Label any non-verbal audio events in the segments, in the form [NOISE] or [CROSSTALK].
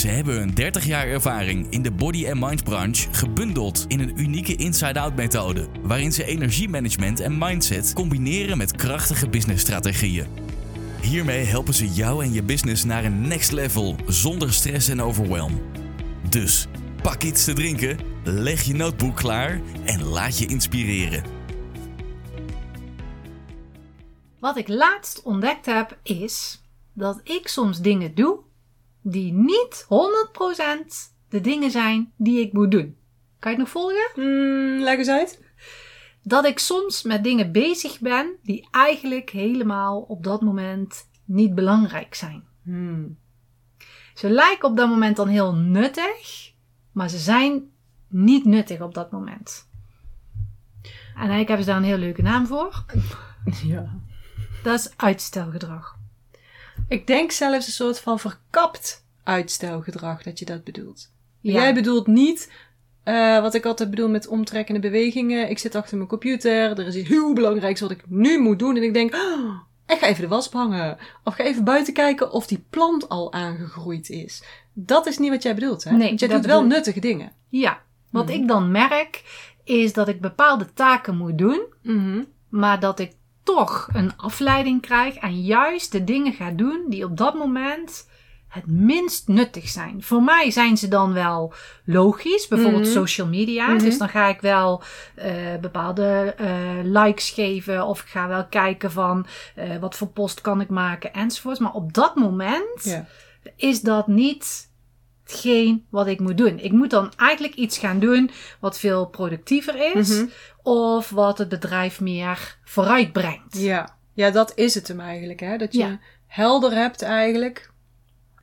Ze hebben een 30 jaar ervaring in de body and mind branche gebundeld in een unieke inside-out methode, waarin ze energiemanagement en mindset combineren met krachtige businessstrategieën. Hiermee helpen ze jou en je business naar een next level zonder stress en overwhelm. Dus pak iets te drinken, leg je notebook klaar en laat je inspireren. Wat ik laatst ontdekt heb is dat ik soms dingen doe die niet 100% de dingen zijn die ik moet doen. Kan je het nog volgen? Mm, leg eens uit. Dat ik soms met dingen bezig ben die eigenlijk helemaal op dat moment niet belangrijk zijn. Hmm. Ze lijken op dat moment dan heel nuttig, maar ze zijn niet nuttig op dat moment. En eigenlijk hebben ze daar een heel leuke naam voor. Ja. Dat is uitstelgedrag. Ik denk zelfs een soort van verkapt uitstelgedrag dat je dat bedoelt. Ja. Jij bedoelt niet eh, wat ik altijd bedoel met omtrekkende bewegingen. Ik zit achter mijn computer, er is iets heel belangrijks wat ik nu moet doen. En ik denk, oh, ik ga even de was hangen. Of ga even buiten kijken of die plant al aangegroeid is. Dat is niet wat jij bedoelt, hè? Nee, Want jij doet wel bedoel ik. nuttige dingen. Ja, wat Mhm. ik dan merk is dat ik bepaalde taken moet doen, Mhm. maar dat ik toch een afleiding krijg en juist de dingen ga doen die op dat moment het minst nuttig zijn. Voor mij zijn ze dan wel logisch, bijvoorbeeld Mhm. social media. Mhm. Dus dan ga ik wel eh, bepaalde eh, likes geven of ik ga wel kijken van eh, wat voor post kan ik maken enzovoort. Maar op dat moment is dat niet hetgeen wat ik moet doen. Ik moet dan eigenlijk iets gaan doen wat veel productiever is. Mhm. Of wat het bedrijf meer vooruit brengt. Ja. ja, dat is het hem eigenlijk. Hè? Dat je Ja. helder hebt eigenlijk.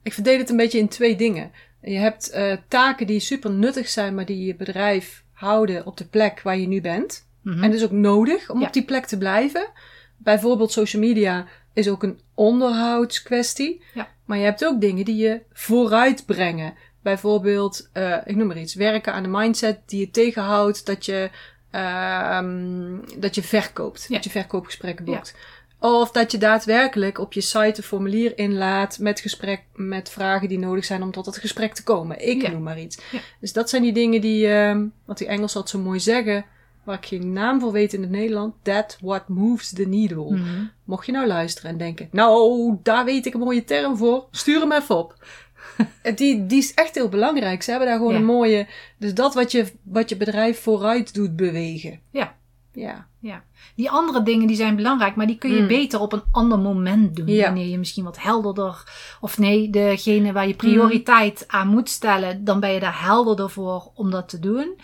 Ik verdeel het een beetje in twee dingen. Je hebt eh, taken die super nuttig zijn, maar die je bedrijf houden op de plek waar je nu bent. Mhm. En dat is ook nodig om Ja. op die plek te blijven. Bijvoorbeeld social media is ook een onderhoudskwestie. Ja. Maar je hebt ook dingen die je vooruit brengen. Bijvoorbeeld, eh, ik noem maar iets, werken aan de mindset die je tegenhoudt dat je, ehm, dat je verkoopt. Ja. Dat je verkoopgesprekken boekt. Of dat je daadwerkelijk op je site een formulier inlaat met, gesprek, met vragen die nodig zijn om tot het gesprek te komen. Ik Ja. noem maar iets. Dus dat zijn die dingen die, ehm, wat die Engels altijd zo mooi zeggen, waar ik geen naam voor weet in het Nederland. That what moves the needle. Mhm. Mocht je nou luisteren en denken, nou, daar weet ik een mooie term voor, stuur hem even op. [LAUGHS] die, die is echt heel belangrijk. Ze hebben daar gewoon Ja. een mooie, dus dat wat je, wat je bedrijf vooruit doet bewegen. Ja. Ja. Ja. Die andere dingen die zijn belangrijk, maar die kun je Mm. beter op een ander moment doen. Ja. Wanneer je misschien wat helderder, of nee, degene waar je prioriteit aan moet stellen, dan ben je daar helderder voor om dat te doen.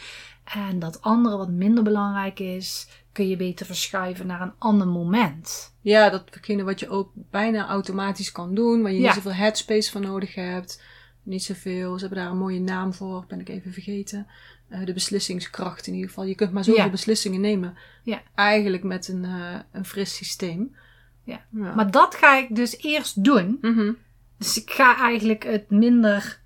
En dat andere wat minder belangrijk is, kun je beter verschuiven naar een ander moment. Ja, datgene wat je ook bijna automatisch kan doen, waar je Ja. niet zoveel headspace voor nodig hebt. Niet zoveel, ze hebben daar een mooie naam voor, ben ik even vergeten. Eh, de beslissingskracht in ieder geval. Je kunt maar zoveel Ja. beslissingen nemen. Ja. Eigenlijk met een, eh, een fris systeem. Ja. Maar dat ga ik dus eerst doen. Mhm. Dus ik ga eigenlijk het minder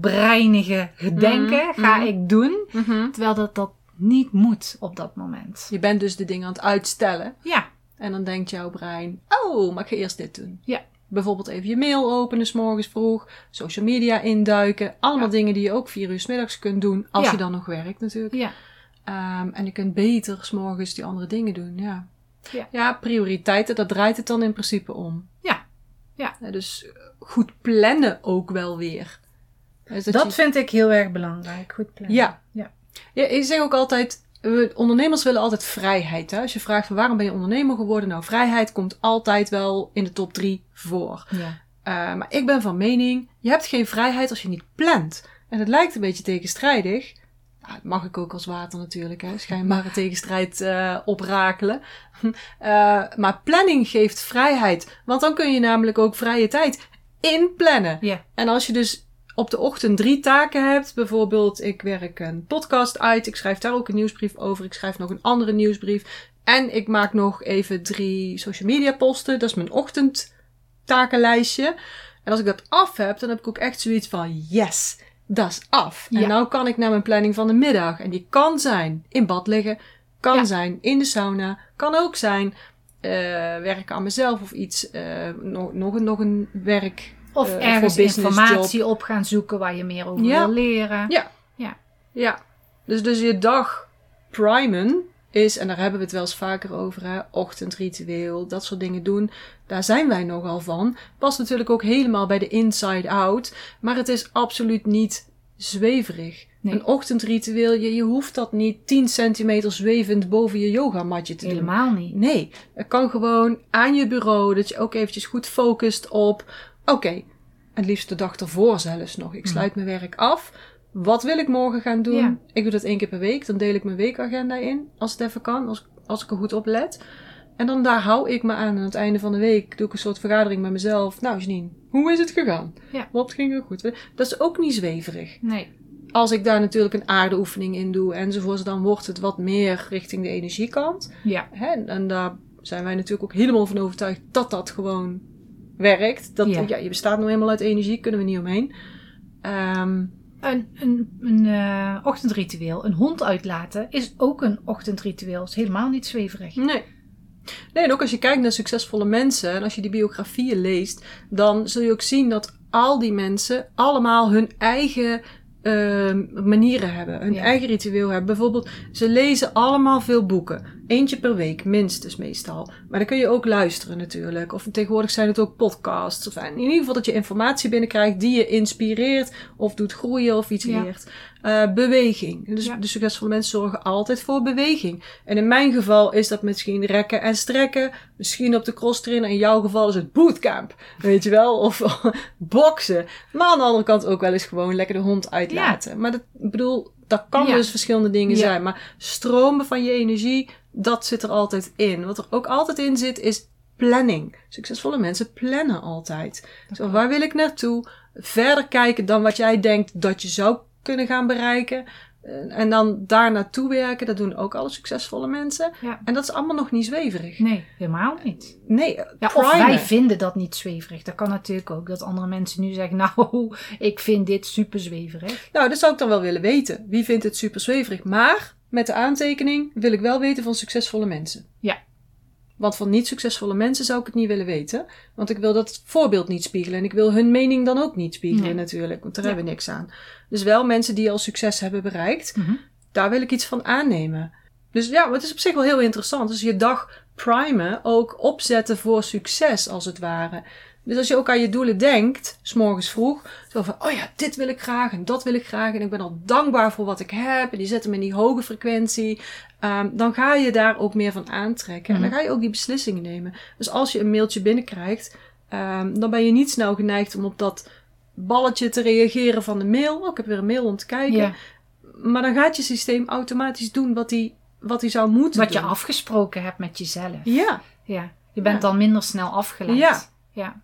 breinige gedenken Mhm, ga mhm. ik doen. Mhm. Terwijl dat, dat niet moet op dat moment. Je bent dus de dingen aan het uitstellen. Ja, En dan denkt jouw brein, oh, maar ik ga eerst dit doen. Ja. Bijvoorbeeld even je mail openen, s morgens vroeg. Social media induiken. Allemaal Ja. dingen die je ook vier uur s middags kunt doen. Als Ja. je dan nog werkt natuurlijk. ja, Ehm, en je kunt beter s morgens die andere dingen doen, ja. Ja. prioriteiten, daar draait het dan in principe om. Ja. Ja. dus goed plannen ook wel weer. Dus dat, je- vind ik heel erg belangrijk. Goed plannen. Ja. ja. Ja, ik zeg ook altijd, ondernemers willen altijd vrijheid. Hè? Als je vraagt van waarom ben je ondernemer geworden? Nou, vrijheid komt altijd wel in de top drie voor. Ja. Eh, maar ik ben van mening, je hebt geen vrijheid als je niet plant. En het lijkt een beetje tegenstrijdig. Nou, dat mag ik ook als water natuurlijk, hè. schijnbare tegenstrijd eh oprakelen. [LAUGHS] Eh, maar planning geeft vrijheid. Want dan kun je namelijk ook vrije tijd inplannen. Ja. En als je dus op de ochtend drie taken hebt, bijvoorbeeld ik werk een podcast uit, ik schrijf daar ook een nieuwsbrief over, ik schrijf nog een andere nieuwsbrief. En ik maak nog even drie social media posten. Dat is mijn ochtendtakenlijstje. En als ik dat af heb, dan heb ik ook echt zoiets van yes, dat is af. Ja. En nou kan ik naar mijn planning van de middag. En die kan zijn in bad liggen, kan Ja. zijn in de sauna, kan ook zijn eh, werken aan mezelf of iets, eh, nog, nog, een, nog een werk. Of eh, ergens informatie op gaan zoeken waar je meer over Ja. wil leren. Ja. Ja. Ja. Dus, dus je dag primen is, en daar hebben we het wel eens vaker over, hè, ochtendritueel, dat soort dingen doen. Daar zijn wij nogal van. Past natuurlijk ook helemaal bij de inside out, maar het is absoluut niet zweverig. Nee. Een ochtendritueel, je, je hoeft dat niet 10 centimeter zwevend boven je yogamatje te doen. Helemaal niet. Nee, het kan gewoon aan je bureau, dat je ook eventjes goed focust op, oké, het liefst de dag ervoor zelfs nog. Ik sluit mijn werk af. Wat wil ik morgen gaan doen? Ja. Ik doe dat één keer per week. Dan deel ik mijn weekagenda in, als het even kan, als, als ik er goed op let. En dan daar hou ik me aan. En aan het einde van de week doe ik een soort vergadering met mezelf. Nou, Janine, hoe is het gegaan? Ja. Wat ging er goed? Dat is ook niet zweverig. Nee. Als ik daar natuurlijk een aardeoefening in doe enzovoort, dan wordt het wat meer richting de energiekant. Ja. Hè? En daar zijn wij natuurlijk ook helemaal van overtuigd dat dat gewoon werkt. Dat, Ja. ja. je bestaat nou eenmaal uit energie, kunnen we niet omheen. Ehm, Een, een, een eh, ochtendritueel, een hond uitlaten, is ook een ochtendritueel. is helemaal niet zweverig. nee. Nee, en ook als je kijkt naar succesvolle mensen en als je die biografieën leest, dan zul je ook zien dat al die mensen allemaal hun eigen ehm, manieren hebben, hun Ja. eigen ritueel hebben. Bijvoorbeeld, ze lezen allemaal veel boeken. Eentje per week, minstens meestal. Maar dan kun je ook luisteren natuurlijk. Of tegenwoordig zijn het ook podcasts. Of in ieder geval dat je informatie binnenkrijgt die je inspireert of doet groeien of iets Ja. leert. Eh, beweging. Dus Ja. de succesvolle mensen zorgen altijd voor beweging. En in mijn geval is dat misschien rekken en strekken. Misschien op de cross trainer. In jouw geval is het bootcamp. Weet je wel? Of [LAUGHS] boksen. Maar aan de andere kant ook wel eens gewoon lekker de hond uitlaten. Maar dat, ik bedoel, dat kan Ja. dus verschillende dingen Ja. zijn. Maar stromen van je energie, dat zit er altijd in. Wat er ook altijd in zit, is planning. Succesvolle mensen plannen altijd. Zo, waar wil ik naartoe? Verder kijken dan wat jij denkt dat je zou kunnen gaan bereiken. Eh, En dan daar naartoe werken, dat doen ook alle succesvolle mensen. Ja. En dat is allemaal nog niet zweverig. Nee, helemaal niet. Nee, Ja, of wij vinden dat niet zweverig. Dat kan natuurlijk ook. Dat andere mensen nu zeggen, [LAUGHS] nou, ik vind dit super zweverig. Nou, dat zou ik dan wel willen weten. Wie vindt het super zweverig? Maar met de aantekening wil ik wel weten van succesvolle mensen. Ja. Want van niet succesvolle mensen zou ik het niet willen weten. Want ik wil dat voorbeeld niet spiegelen. En ik wil hun mening dan ook niet spiegelen Nee. natuurlijk. Want daar Ja. hebben we niks aan. Dus wel mensen die al succes hebben bereikt. Mhm. Daar wil ik iets van aannemen. Dus ja, het is op zich wel heel interessant. Dus je dag primen ook opzetten voor succes als het ware. Dus als je ook aan je doelen denkt, s'morgens vroeg, zo van, oh ja, dit wil ik graag en dat wil ik graag en ik ben al dankbaar voor wat ik heb en die zetten me in die hoge frequentie, Ehm, dan ga je daar ook meer van aantrekken en dan Mhm. ga je ook die beslissingen nemen. Dus als je een mailtje binnenkrijgt, ehm, dan ben je niet snel geneigd om op dat balletje te reageren van de mail. Oh, ik heb weer een mail om te kijken. Ja, Maar dan gaat je systeem automatisch doen wat hij wat hij zou moeten wat je doen. afgesproken hebt met jezelf. Ja, Ja, je bent Ja. dan minder snel afgeleid. Ja. ja.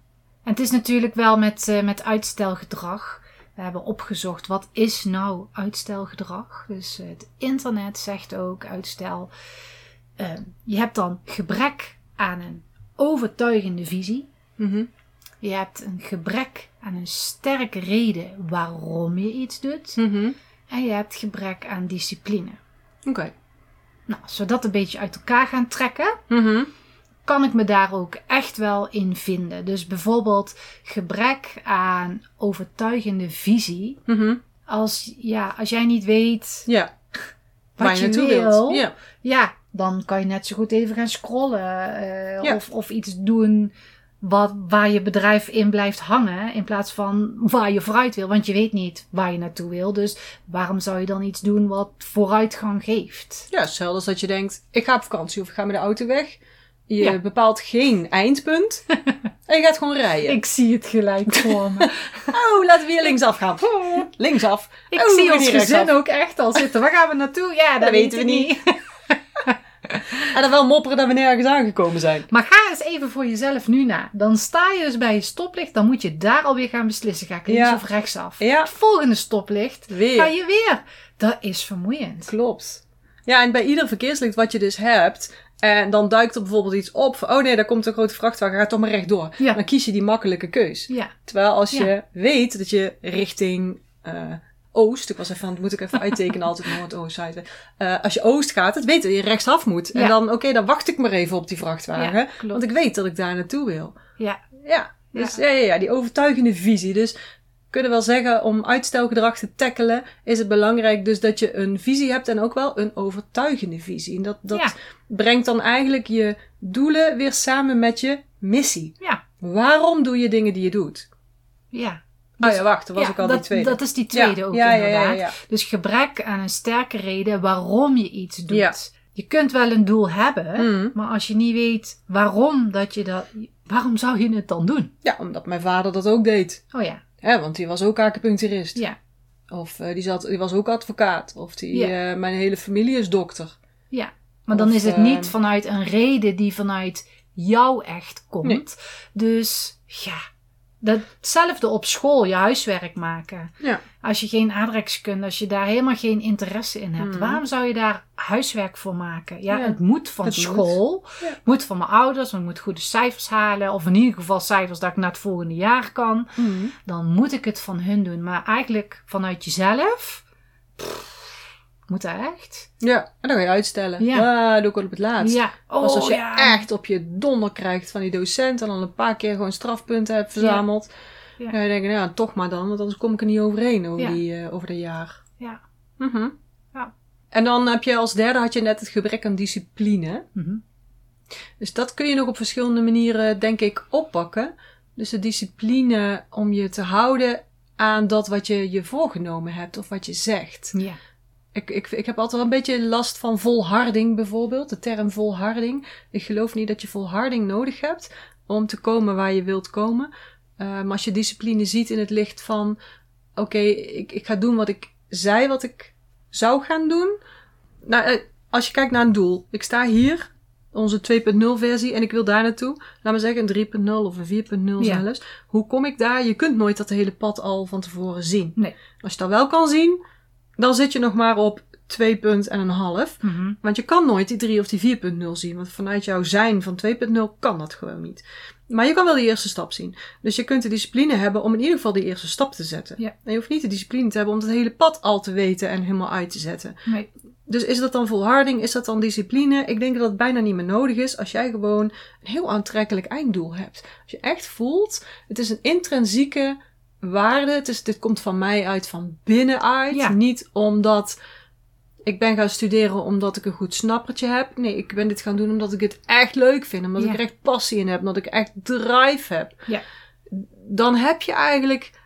En het is natuurlijk wel met, eh, met uitstelgedrag. We hebben opgezocht, wat is nou uitstelgedrag? Dus eh, het internet zegt ook uitstel. eh, je hebt dan gebrek aan een overtuigende visie. Mhm. Je hebt een gebrek aan een sterke reden waarom je iets doet. Mhm. En je hebt gebrek aan discipline. Oké. Nou, als we dat een beetje uit elkaar gaan trekken, Mhm. Kan ik me daar ook echt wel in vinden. Dus bijvoorbeeld gebrek aan overtuigende visie. Mhm. Als, ja, als jij niet weet Ja. wat Waar je, naartoe wil, wilt. Ja. ja, dan kan je net zo goed even gaan scrollen. eh, Ja. of, of iets doen wat, waar je bedrijf in blijft hangen. In plaats van waar je vooruit wil. Want je weet niet waar je naartoe wil. Dus waarom zou je dan iets doen wat vooruitgang geeft? Ja, hetzelfde als dat je denkt, ik ga op vakantie of ik ga met de auto weg. Je Ja. bepaalt geen eindpunt. [LAUGHS] en je gaat gewoon rijden. Ik zie het gelijk voor me. [LAUGHS] Oh, laten we hier linksaf gaan. [LAUGHS] Linksaf. Ik Oh, zie ons gezin ook echt al zitten. Waar gaan we naartoe? Ja, dat, Dat weten we we niet. En dan wel mopperen dat we nergens aangekomen zijn. Maar ga eens even voor jezelf nu na. Dan sta je dus bij je stoplicht. Dan moet je daar alweer gaan beslissen. Ga ik links Ja. of rechtsaf? Ja. Het volgende stoplicht Weer. ga je weer. Dat is vermoeiend. Klopt. Ja, en bij ieder verkeerslicht wat je dus hebt, En dan duikt er bijvoorbeeld iets op van, oh nee, daar komt een grote vrachtwagen, ga toch maar rechtdoor. Ja. Dan kies je die makkelijke keus. Ja. Terwijl als je weet dat je richting eh, oost, ik was even, aan- moet ik even uittekenen altijd noord-oost, zuid. Eh, als je oost gaat, het weet dat je rechtsaf moet. En dan, oké, dan wacht ik maar even op die vrachtwagen. Want ik weet dat ik daar naartoe wil. Ja. Ja, dus ja. Ja, ja, die overtuigende visie. Dus kunnen wel zeggen, om uitstelgedrag te tackelen, is het belangrijk dus dat je een visie hebt en ook wel een overtuigende visie. En dat, dat Ja. brengt dan eigenlijk je doelen weer samen met je missie. Ja. Waarom doe je dingen die je doet? Ja. oh ja, wacht, dat was Ja, ook al dat, die tweede. Dat is die tweede Ja, ook inderdaad. Dus gebrek aan een sterke reden waarom je iets doet. Ja. Je kunt wel een doel hebben, Mm. maar als je niet weet waarom dat je dat, waarom zou je het dan doen? Ja, omdat mijn vader dat ook deed. Oh ja, Hè, want die was ook acupuncturist. ja, Of eh, die, zat, die was ook advocaat. Of die, Ja. eh, mijn hele familie is dokter. ja. Maar dan is het eh, niet vanuit een reden die vanuit jou echt komt. Nee. Dus ja, datzelfde op school, je huiswerk maken. Ja. Als je geen aardrijkskunde, als je daar helemaal geen interesse in hebt, Mhm. waarom zou je daar huiswerk voor maken? Ja, Ja, het moet van het moet. school, Ja. het moet van mijn ouders, want ik moet goede cijfers halen, of in ieder geval cijfers dat ik naar het volgende jaar kan. Dan moet ik het van hun doen. Maar eigenlijk vanuit jezelf, pff, moet dat echt? Ja, en dan ga je uitstellen. Ja. Ja, doe ik wel op het laatst. Ja, oh, Als als je ja. echt op je donder krijgt van die docent en dan een paar keer gewoon strafpunten hebt verzameld. Ja. Dan ga je denken, nou ja, toch maar dan, want anders kom ik er niet overheen over, Ja. die, eh, over dat jaar. Ja. Mhm. Ja. En dan heb je als derde had je net het gebrek aan discipline. Mhm. Dus dat kun je nog op verschillende manieren, denk ik, oppakken. Dus de discipline om je te houden aan dat wat je je voorgenomen hebt of wat je zegt. Ja. Ik, ik, ik heb altijd wel een beetje last van volharding bijvoorbeeld. De term volharding. Ik geloof niet dat je volharding nodig hebt om te komen waar je wilt komen. Eh, maar als je discipline ziet in het licht van... Oké, ik, ik ga doen wat ik zei wat ik zou gaan doen. Nou, eh, als je kijkt naar een doel. Ik sta hier, onze 2.0 versie, en ik wil daar naartoe. Laat me zeggen een 3.0 of een 4.0 Ja. zelfs. Hoe kom ik daar? Je kunt nooit dat hele pad al van tevoren zien. Nee. Als je dat wel kan zien, dan zit je nog maar op 2 punt en een half. Mhm. Want je kan nooit die 3 of die 4.0 zien. Want vanuit jouw zijn van 2.0 kan dat gewoon niet. Maar je kan wel die eerste stap zien. Dus je kunt de discipline hebben om in ieder geval die eerste stap te zetten. Ja. En je hoeft niet de discipline te hebben om het hele pad al te weten en helemaal uit te zetten. Nee. Dus is dat dan volharding? Is dat dan discipline? Ik denk dat het bijna niet meer nodig is als jij gewoon een heel aantrekkelijk einddoel hebt. Als je echt voelt, het is een intrinsieke waarde. Het is, dit komt van mij uit van binnenuit. Ja. Niet omdat ik ben gaan studeren omdat ik een goed snappertje heb. Nee, ik ben dit gaan doen omdat ik het echt leuk vind. Omdat Ja. ik er echt passie in heb. Omdat ik echt drive heb. Ja. Dan heb je eigenlijk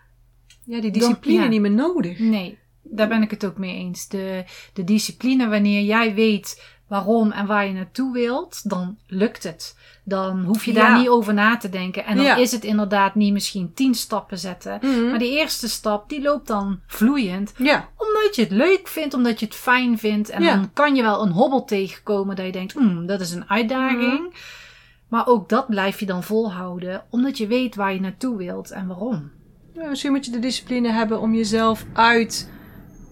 ja, die discipline ja. niet meer nodig. Nee, daar ben ik het ook mee eens. De, de discipline, wanneer jij weet waarom en waar je naartoe wilt, dan lukt het. Dan hoef je daar Ja. niet over na te denken. En dan Ja. is het inderdaad niet misschien tien stappen zetten. Mhm. Maar die eerste stap, die loopt dan vloeiend. Ja, Omdat je het leuk vindt, omdat je het fijn vindt. En dan kan je wel een hobbel tegenkomen dat je denkt, "Hmm, dat is een uitdaging. Mhm. Maar ook dat blijf je dan volhouden, omdat je weet waar je naartoe wilt en waarom. Ja, misschien moet je de discipline hebben om jezelf uit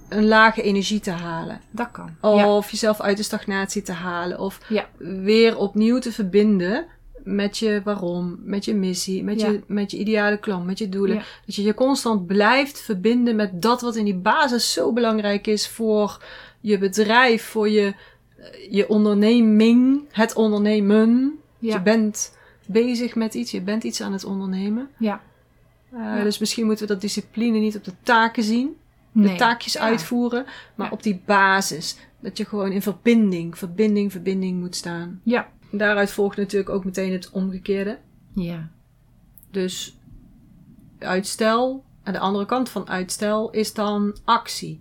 een lage energie te halen. Dat kan. ja. Of jezelf uit de stagnatie te halen. Of Ja. weer opnieuw te verbinden met je waarom, met je missie, met, Ja. je, met je ideale klant, met je doelen. Dat je je constant blijft verbinden met dat wat in die basis zo belangrijk is voor je bedrijf, voor je, eh, je onderneming, het ondernemen. Ja. Je bent bezig met iets, je bent iets aan het ondernemen. Ja. Uh, Ja. Dus misschien moeten we dat discipline niet op de taken zien, de taakjes Ja. uitvoeren, maar Ja. op die basis. Dat je gewoon in verbinding, verbinding, verbinding moet staan. Ja. Daaruit volgt natuurlijk ook meteen het omgekeerde. Ja. Dus uitstel, aan de andere kant van uitstel is dan actie.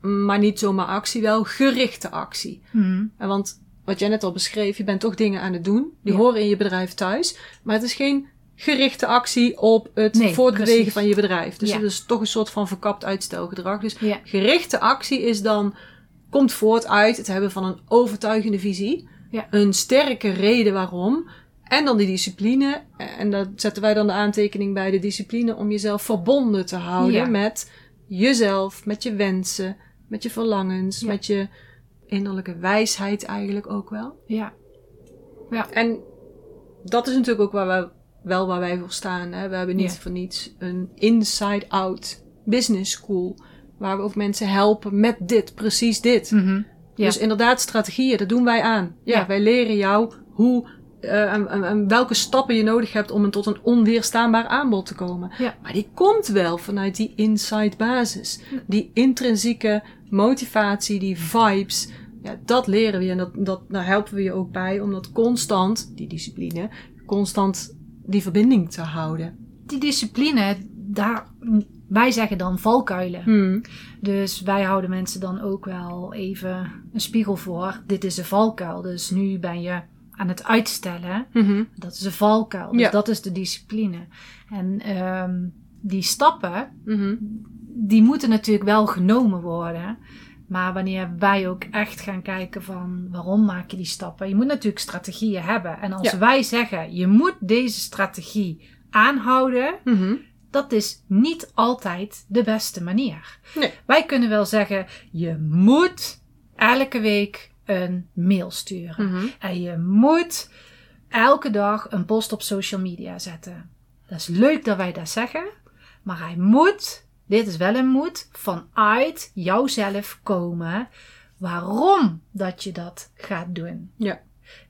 Maar niet zomaar actie, wel gerichte actie. Mhm. En Want wat jij net al beschreef, je bent toch dingen aan het doen. Die Ja. horen in je bedrijf thuis. Maar het is geen gerichte actie op het Nee, voortbewegen precies. van je bedrijf. Dus Ja. het is toch een soort van verkapt uitstelgedrag. Dus Ja. gerichte actie is dan, komt voort uit het hebben van een overtuigende visie. Ja. Een sterke reden waarom. En dan die discipline. En daar zetten wij dan de aantekening bij de discipline om jezelf verbonden te houden met jezelf, met je wensen, met je verlangens, met je innerlijke wijsheid eigenlijk ook wel. Ja. Ja. En dat is natuurlijk ook waar we, wel waar wij voor staan. Hè? We hebben niet Ja. voor niets een inside-out business school. Waar we ook mensen helpen met dit, precies dit. Mhm. Dus inderdaad, strategieën, dat doen wij aan. Ja, wij leren jou hoe eh, en, en- en welke stappen je nodig hebt om een, tot een onweerstaanbaar aanbod te komen. Ja. Maar die komt wel vanuit die inside basis. Die intrinsieke motivatie, die vibes. Ja, dat leren we je en dat, dat, daar helpen we je ook bij om dat constant, die discipline, constant die verbinding te houden. Die discipline, daar, wij zeggen dan valkuilen. Hmm. Dus wij houden mensen dan ook wel even een spiegel voor. Dit is een valkuil. Dus nu ben je aan het uitstellen. Mhm. Dat is een valkuil. Dus Ja. dat is de discipline. En ehm, die stappen, Mhm. die moeten natuurlijk wel genomen worden. Maar wanneer wij ook echt gaan kijken van waarom maak je die stappen? Je moet natuurlijk strategieën hebben. En als Ja. wij zeggen je moet deze strategie aanhouden, Mhm. dat is niet altijd de beste manier. Nee. Wij kunnen wel zeggen je moet elke week een mail sturen. Mhm. En je moet elke dag een post op social media zetten. Dat is leuk dat wij dat zeggen, maar hij moet, dit is wel een moet, vanuit jouzelf komen waarom dat je dat gaat doen. Ja.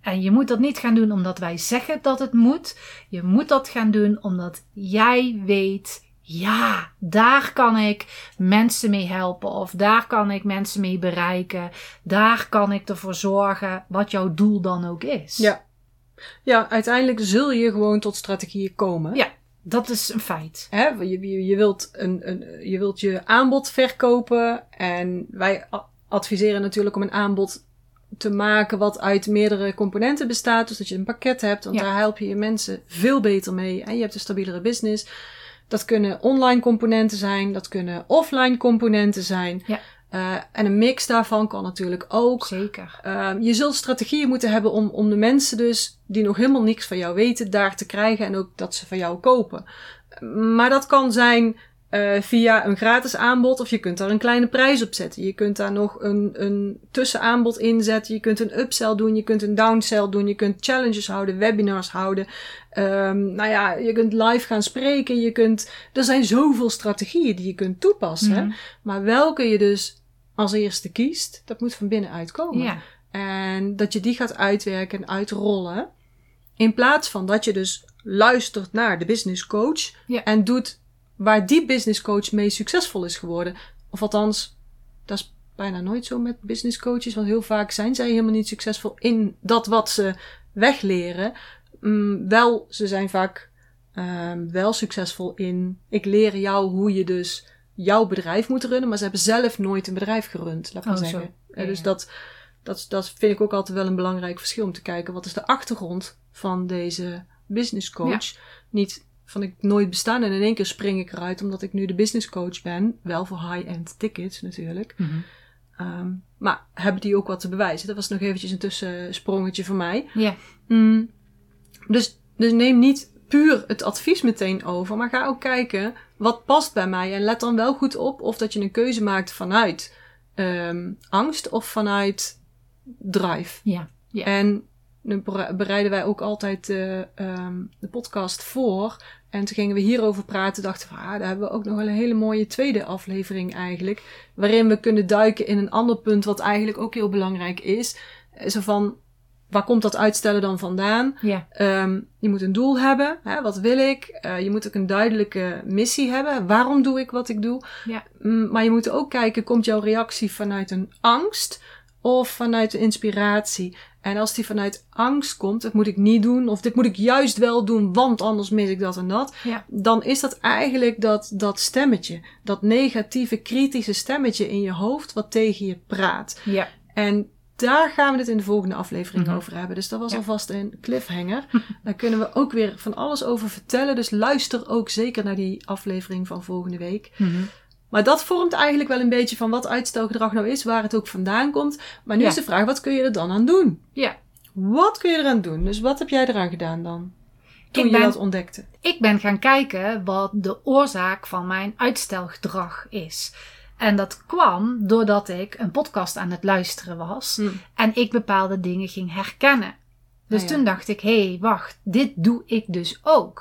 En je moet dat niet gaan doen omdat wij zeggen dat het moet. Je moet dat gaan doen omdat jij weet, ja, daar kan ik mensen mee helpen. Of daar kan ik mensen mee bereiken. Daar kan ik ervoor zorgen wat jouw doel dan ook is. Ja. Ja, uiteindelijk zul je gewoon tot strategieën komen. Ja, dat is een feit. Hè, je, je, je, wilt een, een, je wilt je aanbod verkopen. En wij adviseren natuurlijk om een aanbod te maken wat uit meerdere componenten bestaat. Dus dat je een pakket hebt. Want Ja. daar help je je mensen veel beter mee. En je hebt een stabielere business. Dat kunnen online componenten zijn. Dat kunnen offline componenten zijn. Ja. Eh, en een mix daarvan kan natuurlijk ook. Zeker. Ehm, je zult strategieën moeten hebben om, om de mensen dus die nog helemaal niks van jou weten daar te krijgen en ook dat ze van jou kopen. Maar dat kan zijn eh, via een gratis aanbod of je kunt daar een kleine prijs op zetten. Je kunt daar nog een, een tussenaanbod in zetten. Je kunt een upsell doen, je kunt een downsell doen, je kunt challenges houden, webinars houden. Ehm, nou ja, je kunt live gaan spreken. Je kunt, er zijn zoveel strategieën die je kunt toepassen. Mhm. Maar welke je dus als eerste kiest, dat moet van binnenuit komen. Ja. En dat je die gaat uitwerken en uitrollen. In plaats van dat je dus luistert naar de business coach. Ja. En doet waar die business coach mee succesvol is geworden. Of althans, dat is bijna nooit zo met business coaches. Want heel vaak zijn zij helemaal niet succesvol in dat wat ze wegleren. Mm, wel, ze zijn vaak ehm, wel succesvol in. Ik leer jou hoe je dus jouw bedrijf moet runnen. Maar ze hebben zelf nooit een bedrijf gerund, laat ik maar Oh, zeggen. Ja, dus dat, dat, dat vind ik ook altijd wel een belangrijk verschil om te kijken. Wat is de achtergrond van deze business coach? Niet van ik nooit bestaan en in één keer spring ik eruit omdat ik nu de business coach ben. Wel voor high-end tickets natuurlijk. Mhm. Ehm, maar hebben die ook wat te bewijzen? Dat was nog eventjes een tussensprongetje voor mij. Ja. Mm, dus, dus neem niet puur het advies meteen over, maar ga ook kijken wat past bij mij. En let dan wel goed op of dat je een keuze maakt vanuit ehm, angst of vanuit drive. Ja. Ja. En bere- bereiden wij ook altijd de, ehm, de podcast voor. En toen gingen we hierover praten. Dachten we, ah, daar hebben we ook nog wel een hele mooie tweede aflevering eigenlijk. Waarin we kunnen duiken in een ander punt wat eigenlijk ook heel belangrijk is. Eh, Zo van, waar komt dat uitstellen dan vandaan? Ja. Ehm, je moet een doel hebben. Hè, wat wil ik? Eh, je moet ook een duidelijke missie hebben. Waarom doe ik wat ik doe? Ja. Mm, maar je moet ook kijken, komt jouw reactie vanuit een angst of vanuit een inspiratie? En als die vanuit angst komt, dat moet ik niet doen, of dit moet ik juist wel doen, want anders mis ik dat en dat. Ja. Dan is dat eigenlijk dat, dat stemmetje, dat negatieve, kritische stemmetje in je hoofd wat tegen je praat. Ja. En daar gaan we het in de volgende aflevering Mhm. over hebben. Dus dat was Ja. alvast een cliffhanger. [LAUGHS] Daar kunnen we ook weer van alles over vertellen. Dus luister ook zeker naar die aflevering van volgende week. Mhm. Maar dat vormt eigenlijk wel een beetje van wat uitstelgedrag nou is, waar het ook vandaan komt. Maar nu Ja. is de vraag, wat kun je er dan aan doen? Ja. Wat kun je eraan doen? Dus wat heb jij eraan gedaan dan? Toen Ik je dat ontdekte. Ik ben gaan kijken wat de oorzaak van mijn uitstelgedrag is. En dat kwam doordat ik een podcast aan het luisteren was Hm. en ik bepaalde dingen ging herkennen. Dus ja. toen dacht ik, hé, hey, wacht, dit doe ik dus ook.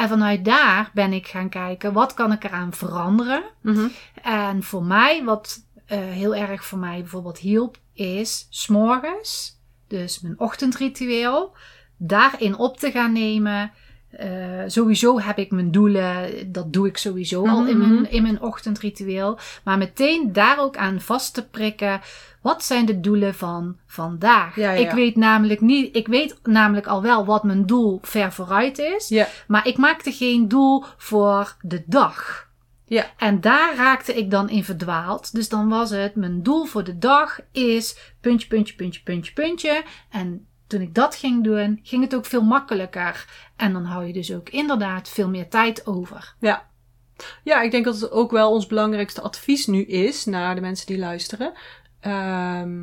En vanuit daar ben ik gaan kijken, wat kan ik eraan veranderen? Mhm. En voor mij, wat eh, heel erg voor mij bijvoorbeeld hielp, is s'morgens, dus mijn ochtendritueel, daarin op te gaan nemen. Eh, sowieso heb ik mijn doelen, dat doe ik sowieso al in Mhm. mijn, in mijn ochtendritueel. Maar meteen daar ook aan vast te prikken. Wat zijn de doelen van vandaag? Ja, ja, ja. Ik weet namelijk niet, ik weet namelijk al wel wat mijn doel ver vooruit is. Ja. Maar ik maakte geen doel voor de dag. Ja. En daar raakte ik dan in verdwaald. Dus dan was het, mijn doel voor de dag is puntje, puntje, puntje, puntje, puntje. En toen ik dat ging doen, ging het ook veel makkelijker. En dan hou je dus ook inderdaad veel meer tijd over. Ja. Ja, ik denk dat het ook wel ons belangrijkste advies nu is naar de mensen die luisteren. Ehm,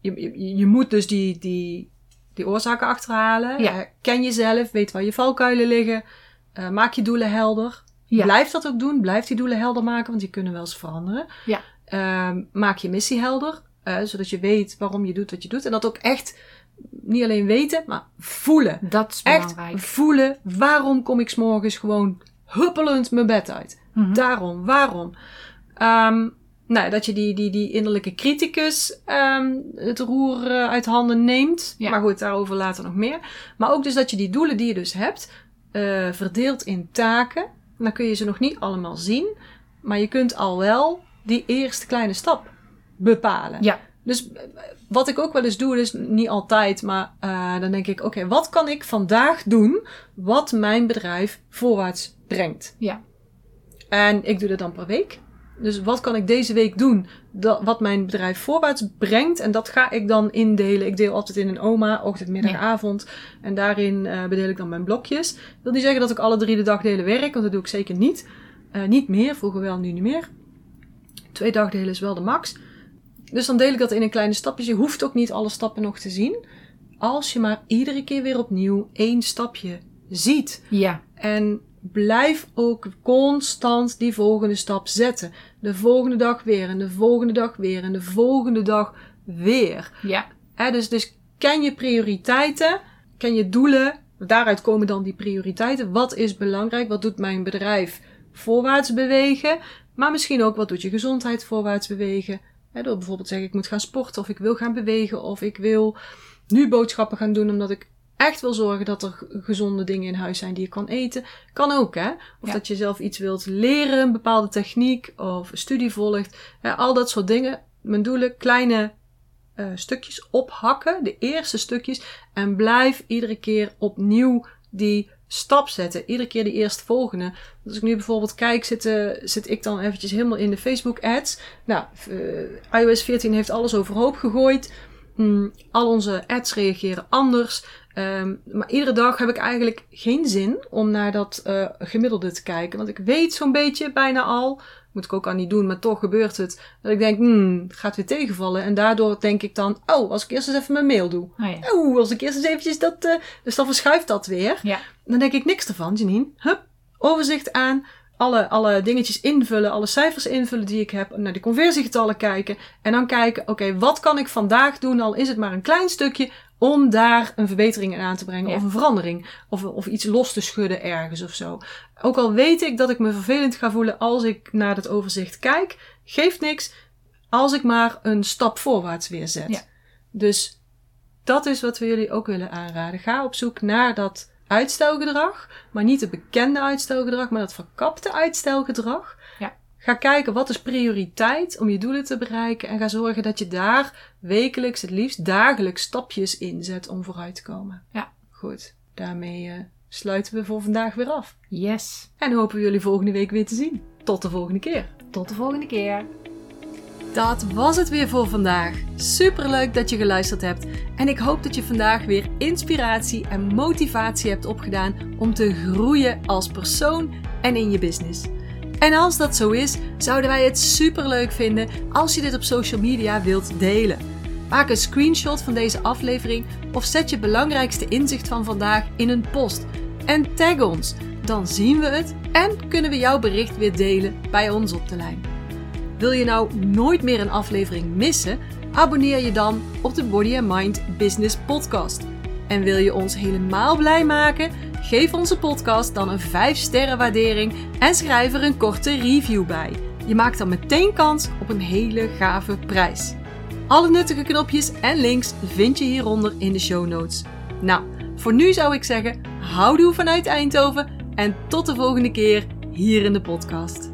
je, je, je moet dus die, die, die oorzaken achterhalen. Ja. Eh, ken jezelf, weet waar je valkuilen liggen. Eh, maak je doelen helder. Ja. Blijf dat ook doen. Blijf die doelen helder maken, want die kunnen wel eens veranderen. Ja. Ehm, maak je missie helder, eh, zodat je weet waarom je doet wat je doet. En dat ook echt niet alleen weten, maar voelen. Dat is Echt belangrijk. voelen, waarom kom ik 's morgens gewoon huppelend mijn bed uit? Mhm. Daarom, waarom? Ehm, nou, dat je die, die, die innerlijke criticus ehm, het roer eh, uit handen neemt. Ja. Maar goed, daarover later nog meer. Maar ook dus dat je die doelen die je dus hebt, eh, verdeelt in taken. Dan kun je ze nog niet allemaal zien. Maar je kunt al wel die eerste kleine stap bepalen. Ja. Dus eh, wat ik ook wel eens doe, dus niet altijd, maar eh, dan denk ik: oké, wat kan ik vandaag doen wat mijn bedrijf voorwaarts brengt? Ja. En ik doe dat dan per week. Dus wat kan ik deze week doen dat, wat mijn bedrijf voorwaarts brengt? En dat ga ik dan indelen. Ik deel altijd in een oma, ochtend, middag, Ja. avond. En daarin eh, bedeel ik dan mijn blokjes. Dat wil niet zeggen dat ik alle drie de dagdelen werk, want dat doe ik zeker niet. Eh, niet meer, vroeger wel, nu niet meer. Twee dagdelen is wel de max. Dus dan deel ik dat in een kleine stapjes. Je hoeft ook niet alle stappen nog te zien. Als je maar iedere keer weer opnieuw één stapje ziet. Ja. En blijf ook constant die volgende stap zetten. De volgende dag weer en de volgende dag weer en de volgende dag weer. Ja. Dus, dus ken je prioriteiten, ken je doelen. Daaruit komen dan die prioriteiten. Wat is belangrijk? Wat doet mijn bedrijf voorwaarts bewegen? Maar misschien ook wat doet je gezondheid voorwaarts bewegen? Hè, door bijvoorbeeld te zeggen ik moet gaan sporten of ik wil gaan bewegen of ik wil nu boodschappen gaan doen omdat ik echt wil zorgen dat er gezonde dingen in huis zijn die je kan eten. Kan ook, hè? Of Ja. dat je zelf iets wilt leren, een bepaalde techniek of een studie volgt. Al dat soort dingen. Mijn doelen, kleine eh, stukjes ophakken, de eerste stukjes. En blijf iedere keer opnieuw die stap zetten. Iedere keer die eerstvolgende. Als ik nu bijvoorbeeld kijk, zit, eh, zit ik dan eventjes helemaal in de Facebook ads. Nou, eh, iOS 14 heeft alles overhoop gegooid. Mm, al onze ads reageren anders. Ehm, maar iedere dag heb ik eigenlijk geen zin om naar dat eh, gemiddelde te kijken. Want ik weet zo'n beetje bijna al. Moet ik ook aan niet doen, maar toch gebeurt het. Dat ik denk, hmm, het gaat weer tegenvallen. En daardoor denk ik dan, oh, als ik eerst eens even mijn mail doe. Oh ja. Oh, als ik eerst eens eventjes dat... eh, dus dan verschuift dat weer. Ja. Dan denk ik niks ervan, Janine. Hup, overzicht aan. Alle, alle dingetjes invullen, alle cijfers invullen die ik heb. Naar de conversiegetallen kijken. En dan kijken, oké, wat kan ik vandaag doen? Al is het maar een klein stukje. Om daar een verbetering in aan te brengen. Ja. Of een verandering. Of, of iets los te schudden ergens of zo. Ook al weet ik dat ik me vervelend ga voelen als ik naar dat overzicht kijk. Geeft niks. Als ik maar een stap voorwaarts weer zet. Ja. Dus dat is wat we jullie ook willen aanraden. Ga op zoek naar dat uitstelgedrag. Maar niet het bekende uitstelgedrag, maar dat verkapte uitstelgedrag. Ga kijken wat is prioriteit om je doelen te bereiken. En ga zorgen dat je daar wekelijks, het liefst dagelijks stapjes in zet om vooruit te komen. Ja. Goed, daarmee eh, sluiten we voor vandaag weer af. Yes. En hopen we jullie volgende week weer te zien. Tot de volgende keer. Tot de volgende keer. Dat was het weer voor vandaag. Superleuk dat je geluisterd hebt. En ik hoop dat je vandaag weer inspiratie en motivatie hebt opgedaan om te groeien als persoon en in je business. En als dat zo is, zouden wij het superleuk vinden als je dit op social media wilt delen. Maak een screenshot van deze aflevering of zet je belangrijkste inzicht van vandaag in een post. En tag ons, dan zien we het en kunnen we jouw bericht weer delen bij ons op de lijn. Wil je nou nooit meer een aflevering missen? Abonneer je dan op de Body and Mind Business Podcast. En wil je ons helemaal blij maken? Geef onze podcast dan een 5 sterren waardering en schrijf er een korte review bij. Je maakt dan meteen kans op een hele gave prijs. Alle nuttige knopjes en links vind je hieronder in de show notes. Nou, voor nu zou ik zeggen, houdoe vanuit Eindhoven en tot de volgende keer hier in de podcast.